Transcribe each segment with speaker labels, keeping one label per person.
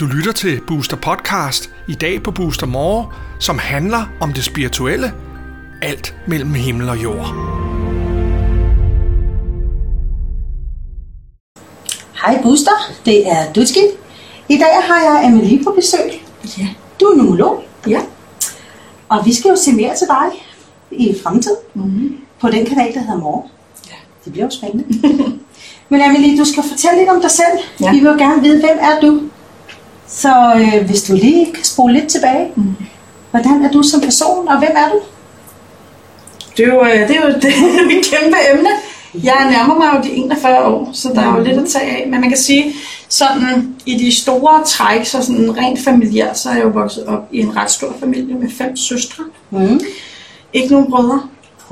Speaker 1: Du lytter til Booster Podcast i dag på Booster More, som handler om det spirituelle. Alt mellem himmel og jord.
Speaker 2: Hej Booster, det er Dutski. I dag har jeg Amelie på besøg.
Speaker 3: Ja.
Speaker 2: Du er numerolog,
Speaker 3: Ja.
Speaker 2: og vi skal jo se mere til dig i fremtiden
Speaker 3: Mm-hmm.
Speaker 2: på den kanal, der hedder More. Det bliver jo spændende. Men Amelie, du skal fortælle lidt om dig selv.
Speaker 3: Ja.
Speaker 2: Vi vil jo gerne vide, hvem er du? Så øh, hvis du lige kan spole lidt tilbage.
Speaker 3: Mm.
Speaker 2: Hvordan er du som person, og hvem er du?
Speaker 3: Det er jo, øh, det er jo det et kæmpe emne. Jeg nærmer mig jo de 41 år, så der er jo lidt at tage af. Men man kan sige, sådan i de store træk, så sådan rent familiært, så er jeg jo vokset op i en ret stor familie med fem søstre.
Speaker 2: Mm.
Speaker 3: Ikke nogen brødre.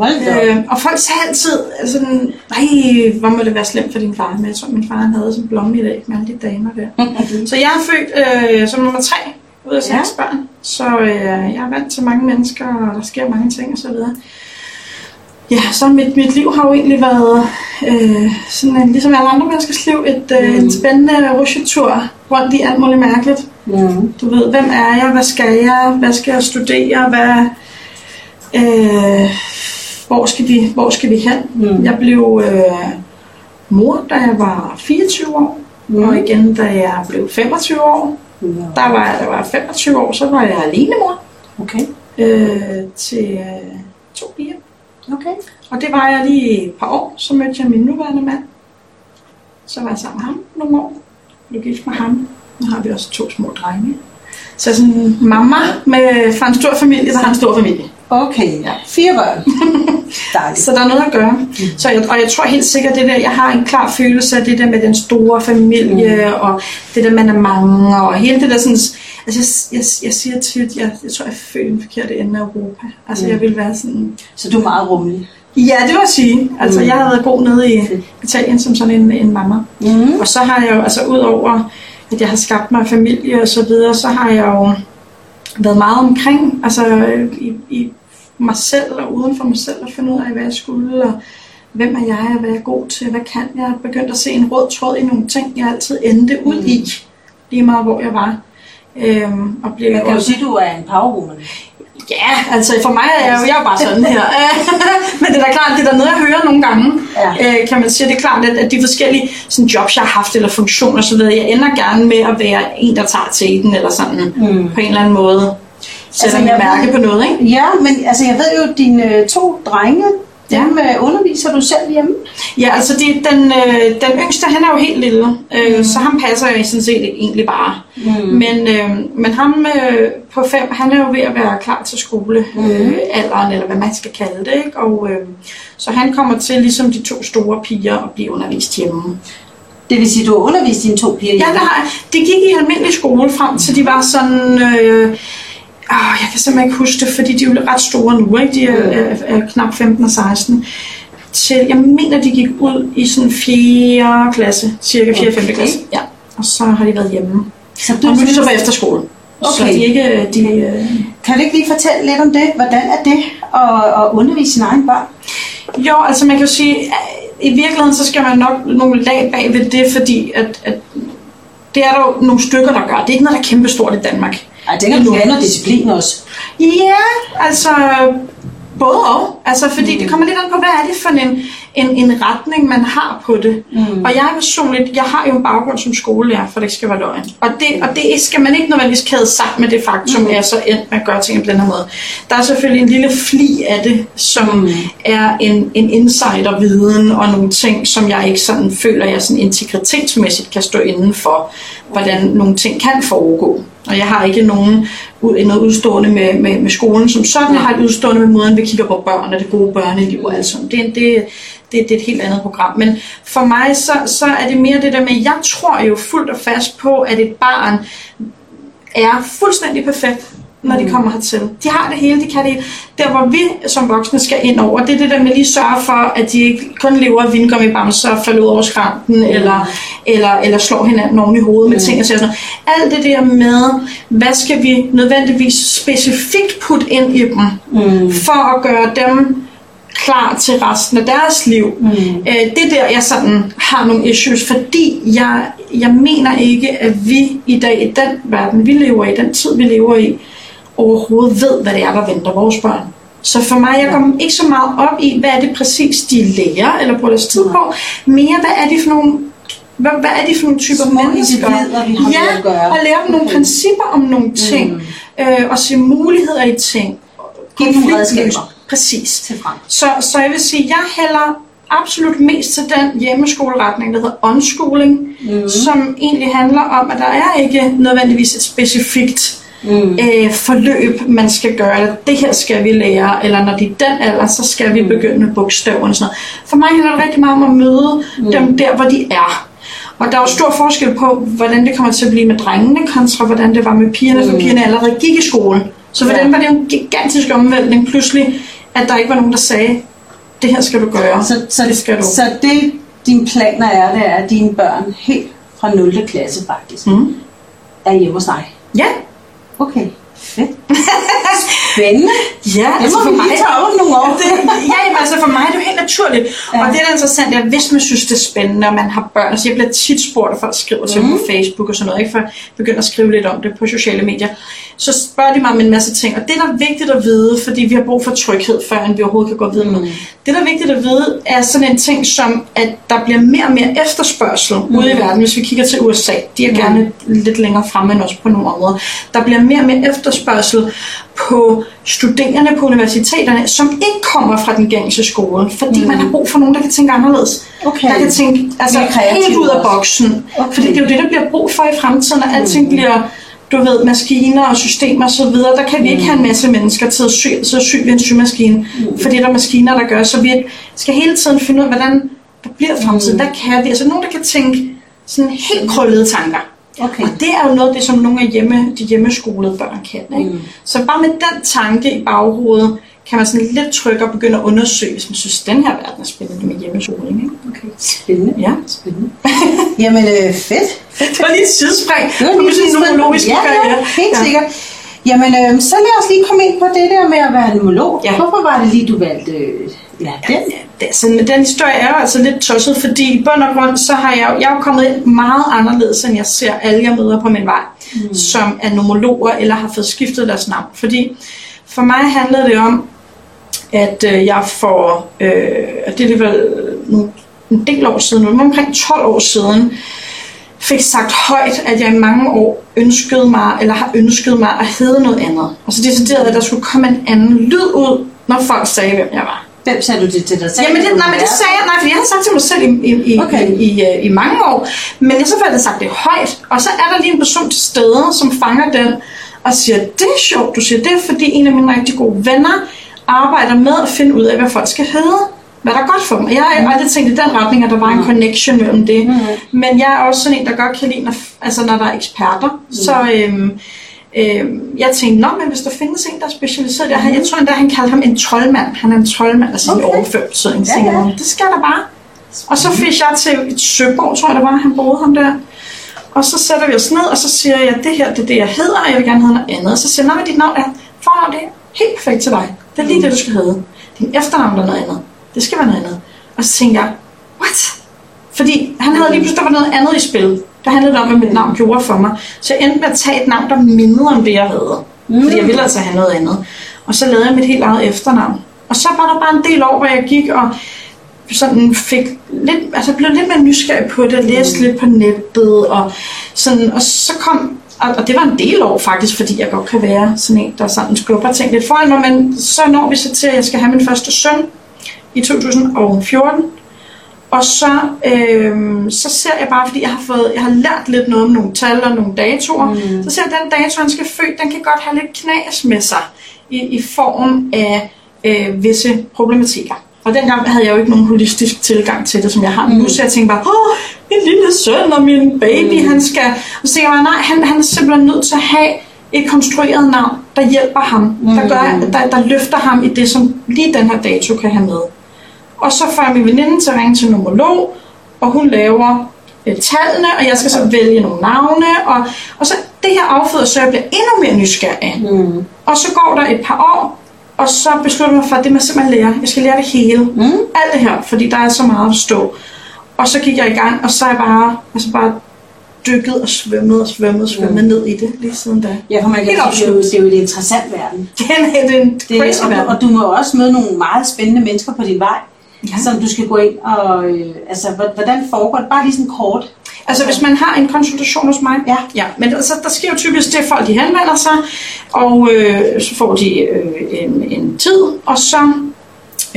Speaker 3: Øh, og folk sagde altid, sådan, nej, hvor må det være slemt for din far. Men jeg tror, min far han havde sådan blomme i dag med alle de damer der. Så jeg er født øh, som nummer tre ud af seks
Speaker 2: Ja.
Speaker 3: ja. børn. Så øh, jeg er vant til mange mennesker, og der sker mange ting og så videre. Ja, så mit, mit liv har jo egentlig været øh, sådan en, ligesom alle andre menneskers liv, et, øh,
Speaker 2: Mm.
Speaker 3: en spændende rusjetur rundt i alt muligt mærkeligt.
Speaker 2: Mm.
Speaker 3: Du ved, hvem er jeg, hvad skal jeg, hvad skal jeg studere, hvad, øh, hvor, skal vi, hvor skal vi hen?
Speaker 2: Mm.
Speaker 3: Jeg blev øh, mor, da jeg var 24 år,
Speaker 2: Mm.
Speaker 3: og igen, da jeg blev 25 år.
Speaker 2: Ja.
Speaker 3: Der var jeg, da jeg var 25 år, så var jeg alene mor
Speaker 2: Okay.
Speaker 3: øh, til øh, to piger.
Speaker 2: Okay.
Speaker 3: Og det var jeg lige et par år, så mødte jeg min nuværende mand. Så var jeg sammen med ham nogle år. Blev gift med ham. Nu har vi også to små drenge. Så sådan mamma med, fra en stor familie, der har en stor familie.
Speaker 2: Okay.
Speaker 3: Ja.
Speaker 2: Fire børn.
Speaker 3: Så der er noget at gøre. Så jeg, og jeg tror helt sikkert, det der, jeg har en klar følelse af det der med den store familie, mm. og det der, man er mange, og hele det der sådan... Altså, jeg, jeg, jeg siger tit, jeg, jeg tror, jeg er i den forkerte ende af Europa. Altså,
Speaker 2: Mm.
Speaker 3: jeg vil være sådan...
Speaker 2: Så du er meget rummelig.
Speaker 3: Ja, det vil jeg sige. Altså,
Speaker 2: Mm.
Speaker 3: jeg har været god nede i Italien som sådan en, en mamma.
Speaker 2: Mm.
Speaker 3: Og så har jeg jo, altså udover at jeg har skabt mig familie og så videre, så har jeg jo været meget omkring, altså i, i mig selv og uden for mig selv at finde ud af, hvad jeg skulle, og hvem er jeg, og hvad jeg er god til, hvad kan jeg. Begyndte at se en rød tråd i nogle ting, jeg altid endte ud i, lige meget hvor jeg var. Øhm, og blev
Speaker 2: Jeg kan jo
Speaker 3: også-
Speaker 2: sige, at du er en powerwoman.
Speaker 3: Ja, altså for mig er jeg jo, jeg er jo bare sådan her. Men det er da klart, det er da noget, jeg hører nogle gange,
Speaker 2: Ja.
Speaker 3: øh, kan man sige. Det er klart, at, at de forskellige sådan, jobs, jeg har haft, eller funktioner osv., jeg ender gerne med at være en, der tager teten, eller sådan
Speaker 2: Mm.
Speaker 3: på en eller anden måde. Sætter
Speaker 2: Altså, jeg
Speaker 3: mærke
Speaker 2: ved-
Speaker 3: på noget, ikke?
Speaker 2: Ja, men altså, jeg ved jo, at dine øh, to drenge, dem øh, underviser du selv hjemme.
Speaker 3: Ja, altså det, den, øh, den yngste, han er jo helt lille, øh,
Speaker 2: Mm.
Speaker 3: så ham passer jeg sådan set egentlig bare.
Speaker 2: Mm.
Speaker 3: Men, øh, men ham øh, på fem, han er jo ved at være klar til skole,
Speaker 2: Mhm.
Speaker 3: øh, alderen, eller hvad man skal kalde det. Ikke? Og, øh, så han kommer til, ligesom de to store piger, at blive undervist hjemme.
Speaker 2: Det vil sige, at du har undervist dine to piger
Speaker 3: Ja,
Speaker 2: hjemme.
Speaker 3: det, har, jeg. det gik i almindelig skole frem til de var sådan... Øh, åh, jeg kan simpelthen ikke huske det, fordi de er ret store nu. Ikke? De er, er, er knap 15 og 16. Til, jeg mener, de gik ud i sådan 4. klasse, cirka 4. Okay. 5. klasse. Ja. Og så har de været hjemme.
Speaker 2: Så
Speaker 3: Og nu er de så på efterskole. Så
Speaker 2: Okay.
Speaker 3: de er ikke... De, øh...
Speaker 2: Kan du ikke lige fortælle lidt om det? Hvordan er det at, at undervise sine egne børn?
Speaker 3: Jo, altså man kan jo sige, at i virkeligheden så skal man nok nogle lag bag ved det, fordi at, at det er der jo nogle stykker, der gør. Det er ikke noget, der er kæmpestort i Danmark.
Speaker 2: Jeg tænker, du noget disciplin også.
Speaker 3: Ja, altså både og. Altså, fordi mm. det kommer lidt an på, hvad er det for en, en, en retning, man har på det.
Speaker 2: Mm.
Speaker 3: Og jeg personligt, jeg har jo en baggrund som skolelærer, for det skal være løgn. Og det, og det skal man ikke nødvendigvis kæde sammen med det faktum,
Speaker 2: Mm.
Speaker 3: at jeg så endt med at gøre ting på den her måde. Der er selvfølgelig en lille fli af det, som
Speaker 2: Mm.
Speaker 3: er en, en insiderviden og nogle ting, som jeg ikke sådan føler, jeg sådan integritetsmæssigt kan stå inden for, hvordan nogle ting kan foregå. Og jeg har ikke nogen, ud- noget udstående med, med, med skolen som sådan. Jeg har et udstående med måden, vi kigger på børn og det gode børneliv og alt sådan. Det, det, det, det er et helt andet program. Men for mig, så, så er det mere det der med, jeg tror jo fuldt og fast på, at et barn er fuldstændig perfekt, når de kommer hertil. De har det hele, de kan det hele. Der, hvor vi som voksne skal ind over, det er det der med lige sørge for, at de ikke kun lever af vingummi-bamser og falder ud over skranken, eller, eller, eller slår hinanden oven i hovedet med ting og sådan noget. Alt det der med, hvad skal vi nødvendigvis specifikt putte ind i dem,
Speaker 2: Mm.
Speaker 3: for at gøre dem klar til resten af deres liv. Mm. Øh, det er der, jeg sådan har nogle issues, fordi jeg, jeg mener ikke, at vi i dag, i den verden, vi lever i, den tid, vi lever i, overhovedet ved, hvad det er, der venter vores børn. Så for mig, jeg går ikke så meget op i, hvad er det præcis, de lærer eller bruger deres tid på. Mere, hvad er det for nogle hvad, hvad er det for nogle typer
Speaker 2: Små
Speaker 3: mennesker?
Speaker 2: vi har
Speaker 3: ja,
Speaker 2: at gøre.
Speaker 3: og lære dem nogle
Speaker 2: Okay.
Speaker 3: principper om nogle ting, mm. øh, og se muligheder i ting.
Speaker 2: Giv dem nogle redskaber.
Speaker 3: Præcis.
Speaker 2: Til frem.
Speaker 3: Så, så jeg vil sige, jeg hælder absolut mest til den hjemmeskoleretning, der hedder unschooling, mm. som egentlig handler om, at der er ikke nødvendigvis et specifikt mm. øh, forløb, man skal gøre, eller det her skal vi lære, eller når de er den alder, så skal vi begynde med bogstaverne og sådan noget. For mig handler det rigtig meget om at møde mm. dem der, hvor de er. Og der er jo stor forskel på, hvordan det kommer til at blive med drengene, kontra hvordan det var med pigerne, for pigerne allerede gik i skole. Så for
Speaker 2: Ja.
Speaker 3: dem var det en gigantisk omvæltning pludselig, at der ikke var nogen, der sagde, det her skal du gøre.
Speaker 2: Så, så,
Speaker 3: det skal du.
Speaker 2: så det, dine planer er, det er, at dine børn helt fra 0. klasse faktisk
Speaker 3: Mm.
Speaker 2: er hjemme hos dig.
Speaker 3: Ja,
Speaker 2: Okay, fedt. Spændende.
Speaker 3: ja
Speaker 2: Det må vi lige tage om nogle år.
Speaker 3: Det, ja, jamen, altså for mig er det jo helt naturligt. Ja. Og det, der er interessant, er, at hvis man synes, det er spændende, og man har børn, altså jeg bliver tit spurgt, og folk skriver til mm. på Facebook og sådan noget, ikke, for jeg begynder at skrive lidt om det på sociale medier, så spørger de mig om en masse ting, og det, der er vigtigt at vide, fordi vi har brug for tryghed, før vi overhovedet kan gå videre med. Det, der er vigtigt at vide, er sådan en ting som, at der bliver mere og mere efterspørgsel mm. ude i verden, hvis vi kigger til USA. De er gerne lidt længere fremme end os på nogle områder. Der bliver mere og mere efterspørgsel på studerende på universiteterne, som ikke kommer fra den gængse skole, fordi mm. man har brug for nogen, der kan tænke anderledes.
Speaker 2: Okay.
Speaker 3: Der kan tænke altså, helt ud af boksen.
Speaker 2: Okay.
Speaker 3: Fordi det er jo det, der bliver brug for i fremtiden, når alting bliver du ved, maskiner og systemer osv., der kan vi ikke have en masse mennesker til at sy, til at sy ved en symaskine, mm. fordi der er maskiner, der gør, så vi skal hele tiden finde ud af, hvordan der bliver fremtiden, hvad kan vi, altså nogen, der kan tænke sådan helt krøllede tanker.
Speaker 2: Okay.
Speaker 3: Og det er jo noget af det, som nogle af hjemme, de hjemmeskolede børn kan. Ikke? Mm. Så bare med den tanke i baghovedet, kan man sådan lidt tryggere begynde at undersøge, hvis man synes, den her verden er spændende med hjemmeskoling. Ikke?
Speaker 2: okay. Spændende.
Speaker 3: Ja.
Speaker 2: Spændende. Jamen, øh, fedt.
Speaker 3: Det var lige et sidespring.
Speaker 2: Det var lige sidste-
Speaker 3: numerologisk
Speaker 2: ja, ja, helt ja. sikkert. Jamen, øh, så lad os lige komme ind på det der med at være numerolog.
Speaker 3: Ja.
Speaker 2: Hvorfor var det lige, du valgte øh, ja, den?
Speaker 3: det, sådan, den historie er jo altså lidt tosset, fordi i bund og grund, så har jeg, jo- jeg er jo kommet ind meget anderledes, end jeg ser alle, jeg møder på min vej, mm. som er nomologer eller har fået skiftet deres navn. Fordi for mig handlede det om, at øh, jeg får, øh, og det er det vel nogle- en del år siden, nu, omkring 12 år siden, fik sagt højt, at jeg i mange år ønskede mig, eller har ønsket mig at hedde noget andet. Altså decideret, at der skulle komme en anden lyd ud, når folk sagde, hvem jeg var.
Speaker 2: Hvem sagde du det til dig selv?
Speaker 3: Jamen det, nej, men det sagde jeg, nej, fordi jeg har sagt til mig selv i, i, i,
Speaker 2: Okay.
Speaker 3: i, i, øh, i mange år, men jeg så får jeg sagt det højt, og så er der lige en person til stede, som fanger den, og siger, det er sjovt, du siger det, fordi en af mine rigtig gode venner arbejder med at finde ud af, hvad folk skal hedde. Hvad der er godt for dem. Jeg har aldrig tænkt i den retning, at der var en connection mellem det. Men jeg er også sådan en, der godt kan lide, når, altså når der er eksperter. Så øhm, øhm, jeg tænkte, Nå, men hvis der findes en, der er specialiseret i det. Jeg tror endda, han kaldte ham en troldmand. Han er en troldmand, altså okay. en overført betydning.
Speaker 2: Ja,
Speaker 3: Ja. Det skal der bare. Og så fik jeg til et Søborg, tror jeg det var, han boede ham der. Og så sætter vi os ned, og så siger jeg, det her det er det, jeg hedder, og jeg vil gerne hedde noget andet. Og så siger jeg, nej, dit navn er, fornavn det er helt perfekt til dig. Det er lige det, du skal hedde. Din efternavn er noget andet. Det skal være noget andet. Og så tænkte jeg, what? Fordi han havde lige pludselig, der var noget andet i spil. Der handlede det om, hvad mit navn gjorde for mig. Så jeg endte med at tage et navn, der mindede om det, jeg havde. Mm. Fordi jeg ville altså have noget andet. Og så lavede jeg mit helt eget efternavn. Og så var der bare en del år, hvor jeg gik og sådan fik lidt, altså blev lidt mere nysgerrig på det, læste lidt på nettet, og, sådan, og så kom, og, og det var en del år faktisk, fordi jeg godt kan være sådan en, der sådan skubber ting lidt foran mig, men så når vi så til, at jeg skal have min første søn i 2014, og så, øh, så ser jeg bare, fordi jeg har, fået, jeg har lært lidt noget om nogle tal og nogle datoer, mm. så ser jeg, at den dato, han skal født, den kan godt have lidt knas med sig i, i form af øh, visse problematikker. Og dengang havde jeg jo ikke nogen holistisk tilgang til det, som jeg har nu, så jeg tænkte bare, åh, min lille søn og min baby, mm. han skal... Og så jeg nej, han, han er simpelthen nødt til at have et konstrueret navn, der hjælper ham, mm. der, gør, der, der løfter ham i det, som lige den her dato kan have med. Og så får jeg min veninde til at ringe til numerolog, og hun laver øh, tallene, og jeg skal så vælge nogle navne, og, og så det her afføder, så jeg bliver endnu mere nysgerrig.
Speaker 2: Mm.
Speaker 3: Og så går der et par år, Og så besluttede jeg mig for, at det må jeg simpelthen lære. Jeg skal lære det hele. Mm. Alt det her, fordi der er så meget at stå. Og så gik jeg i gang, og så er jeg bare, altså bare dykket og svømmet og svømmet og svømmet mm. ned i det lige siden da.
Speaker 2: Ja, for man kan
Speaker 3: Helt
Speaker 2: sige, det, er jo, det er jo en interessant verden.
Speaker 3: Det er det er en
Speaker 2: Det,
Speaker 3: crazy
Speaker 2: og,
Speaker 3: verden.
Speaker 2: og du må også møde nogle meget spændende mennesker på din vej,
Speaker 3: Ja.
Speaker 2: som du skal gå ind og... Øh, altså, hvor- hvordan foregår det? Bare lige sådan kort.
Speaker 3: Altså hvis man har en konsultation hos mig,
Speaker 2: Ja.
Speaker 3: ja men altså, der sker jo typisk det, at folk de henvender sig, og øh, så får de øh, en, en tid, og så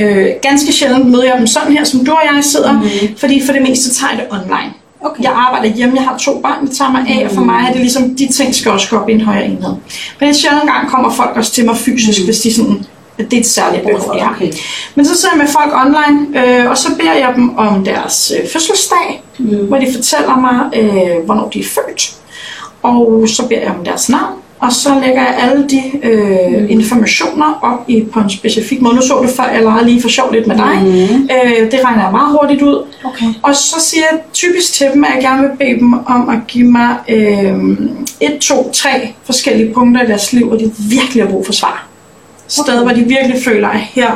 Speaker 3: øh, ganske sjældent møder jeg dem sådan her, som du og jeg sidder, mm. fordi for det meste tager jeg det online.
Speaker 2: Okay.
Speaker 3: Jeg arbejder hjemme, jeg har to børn, det tager mig af, og for mig er det ligesom, de ting skal også gå op i en højere enhed. Men en sjældent gang kommer folk også til mig fysisk, mm. hvis de sådan, at det er et særligt behov,
Speaker 2: for okay.
Speaker 3: Men så sidder jeg med folk online, øh, og så beder jeg dem om deres øh, fødselsdag, mm. hvor de fortæller mig, øh, hvornår de er født. Og så beder jeg om deres navn, og så lægger jeg alle de øh, mm. informationer op i, på en specifik måde. Nu så du før, jeg legede lige for sjov lidt med dig. Mm. Øh, det regner jeg meget hurtigt ud.
Speaker 2: Okay.
Speaker 3: Og så siger jeg typisk til dem, at jeg gerne vil bede dem om at give mig øh, et, to, tre forskellige punkter i deres liv, hvor de virkelig har brug for svar. Steder, hvor de virkelig føler, at her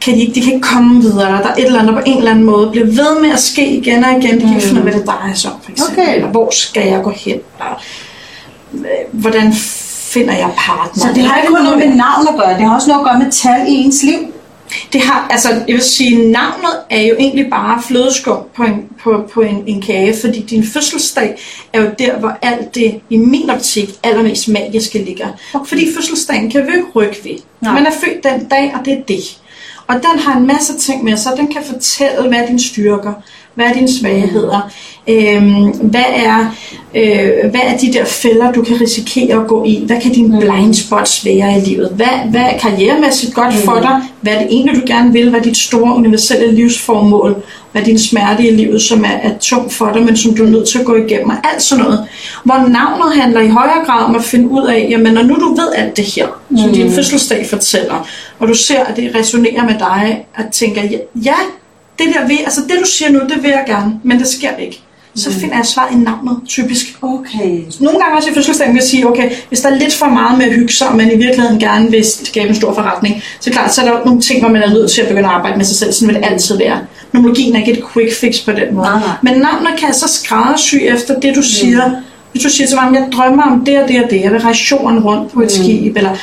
Speaker 3: kan de, ikke, de kan ikke komme videre. Der er et eller andet, der på en eller anden måde bliver ved med at ske igen og igen. De kan ikke finde ud af, hvad det drejer sig om, for eksempel.
Speaker 2: Okay.
Speaker 3: Eller hvor skal jeg gå hen? Eller, hvordan finder jeg partner?
Speaker 2: Så det har ikke kun noget med navn at gøre, det har også noget at gøre med tal i ens liv.
Speaker 3: Det har, altså, jeg vil sige, navnet er jo egentlig bare flødeskum på en, på, på en, en kage, fordi din fødselsdag er jo der, hvor alt det, i min optik, allermest magiske ligger. Fordi fødselsdagen kan vi ikke rykke ved.
Speaker 2: Nej.
Speaker 3: Man er født den dag, og det er det. Og den har en masse ting med sig. Den kan fortælle, hvad er dine styrker, hvad er dine svagheder, øhm, hvad, er, øh, hvad er de der fælder, du kan risikere at gå i, hvad kan dine blind spots være i livet, hvad, hvad er karrieremæssigt godt for dig, hvad er det egentlig, du gerne vil, hvad er dit store universelle livsformål, hvad er din smerte i livet, som er, er tung for dig, men som du er nødt til at gå igennem, og alt sådan noget. Hvor navnet handler i højere grad om at finde ud af, jamen når nu du ved alt det her, som din fødselsdag fortæller, og du ser, at det resonerer med dig, at tænker, ja det der vil, altså det du siger nu, det vil jeg gerne, men det sker ikke. Så finder jeg svaret i navnet, typisk.
Speaker 2: Okay.
Speaker 3: Nogle gange også i fødselsdagen vil jeg sige, okay, hvis der er lidt for meget med at hygge sig, og man i virkeligheden gerne vil skabe en stor forretning, så klart, så er der nogle ting, hvor man er nødt til at begynde at arbejde med sig selv. Sådan vil det altid være. Numerologien er ikke et quick fix på den måde.
Speaker 2: Nej, nej.
Speaker 3: Men navnet kan så skræddersy efter det, du siger. Hvis du siger til mig, at jeg drømmer om det og det og det, jeg vil rejse rundt på et skib, eller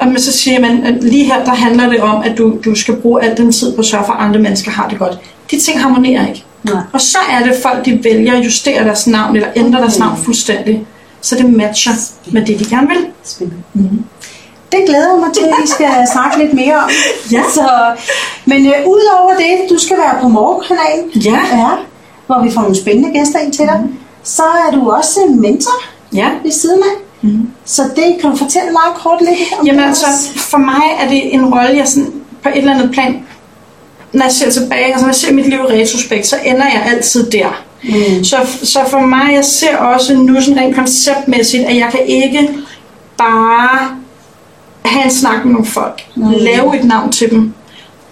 Speaker 3: og men så siger man, at lige her, der handler det om, at du, du skal bruge al den tid på at sørge for, at andre mennesker har det godt. De ting harmonerer ikke.
Speaker 2: Nej.
Speaker 3: Og så er det folk, de vælger at justere deres navn, eller ændre deres navn fuldstændig, så det matcher med det, de gerne vil.
Speaker 2: Spændende. Mm-hmm. Det glæder jeg mig til, at vi skal snakke lidt mere om.
Speaker 3: Ja.
Speaker 2: Så, men øh, udover det, du skal være på morgenkanalen,
Speaker 3: Ja.
Speaker 2: ja, hvor vi får nogle spændende gæster ind til dig. Mm. Så er du også mentor
Speaker 3: Ja.
Speaker 2: ved siden af. Mm. Så det kan du fortælle meget kort lidt om
Speaker 3: Jamen
Speaker 2: det
Speaker 3: altså, for mig er det en rolle, jeg sådan, på et eller andet plan, når jeg ser tilbage, altså når jeg ser mit liv i retrospekt, så ender jeg altid der. Mm. Så, så for mig, jeg ser også nu sådan rent konceptmæssigt, at jeg kan ikke bare have en snak med nogle folk, mm. lave et navn til dem,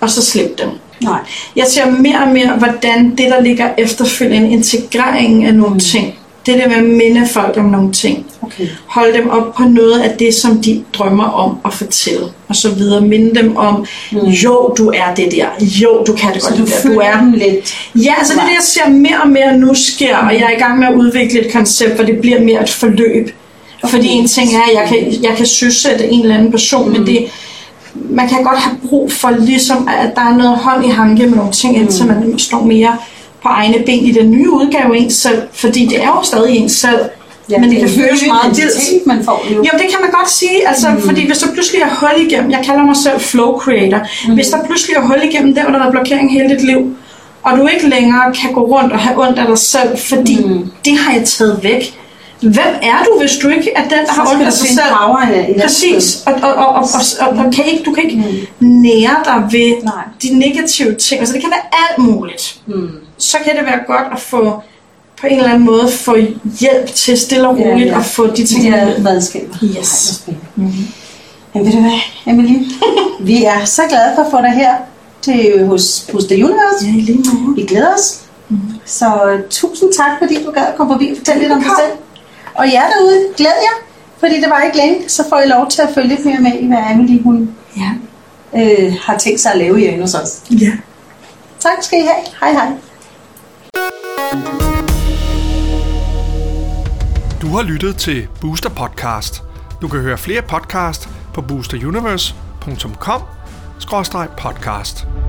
Speaker 3: og så slippe dem.
Speaker 2: Nej.
Speaker 3: Jeg ser mere og mere, hvordan det, der ligger efterfølgende, integreringen af nogle mm. ting, det der med at minde folk om nogle ting,
Speaker 2: Okay.
Speaker 3: holde dem op på noget af det, som de drømmer om at fortælle, og så videre. Minde dem om, mm. jo, du er det der, jo, du kan det
Speaker 2: Så
Speaker 3: godt,
Speaker 2: du
Speaker 3: det der. du er
Speaker 2: dem lidt.
Speaker 3: Ja, altså det er det, jeg ser mere og mere nu sker, og jeg er i gang med at udvikle et koncept, hvor det bliver mere et forløb. Fordi en ting er, at jeg kan, jeg kan søsætte en eller anden person, mm. men det, man kan godt have brug for ligesom, at der er noget hånd i hanke med nogle ting, indtil man står mere på egne ben i den nye udgave ens selv, fordi det er jo stadig ens selv,
Speaker 2: Ja,
Speaker 3: men det
Speaker 2: en
Speaker 3: føles meget vildt.
Speaker 2: man får jo.
Speaker 3: Jo, det kan man godt sige, altså, mm. fordi hvis der pludselig er hul igennem, jeg kalder mig selv flow creator, mm. hvis der pludselig er hul igennem der, hvor der er blokering hele dit liv, og du ikke længere kan gå rundt og have ondt af dig selv, fordi mm. det har jeg taget væk. Hvem er du, hvis du ikke er den, der har ondt af sig selv?
Speaker 2: power i det- det
Speaker 3: Præcis, og, og, og, og, og, og, og kan ikke, du kan ikke mm. nære dig ved
Speaker 2: Nej.
Speaker 3: de negative ting. Altså det kan være alt muligt.
Speaker 2: Mm.
Speaker 3: Så kan det være godt at få på en eller anden måde få hjælp til stille og
Speaker 2: Ja,
Speaker 3: roligt
Speaker 2: ja.
Speaker 3: at få de ting
Speaker 2: De der redskaber.
Speaker 3: Yes.
Speaker 2: Ej, hvor spændende. Men ved du hvad, Emily? vi er så glade for at få dig her til, hos Booster Universe.
Speaker 3: Ja, i lige måde.
Speaker 2: Vi glæder os. Så øh, tusind tak, fordi du gad at komme forbi og fortælle lidt om dig selv. Og jer derude, glæd jer, fordi det var ikke længe, så får I lov til at følge lidt mere med i, hvad Emily hun
Speaker 3: Ja.
Speaker 2: øh, har tænkt sig at lave hjemme hos os.
Speaker 3: Ja.
Speaker 2: Tak skal I have. Hej hej.
Speaker 1: Du har lyttet til Booster Podcast. Du kan høre flere podcast på boosteruniverse.com-podcast.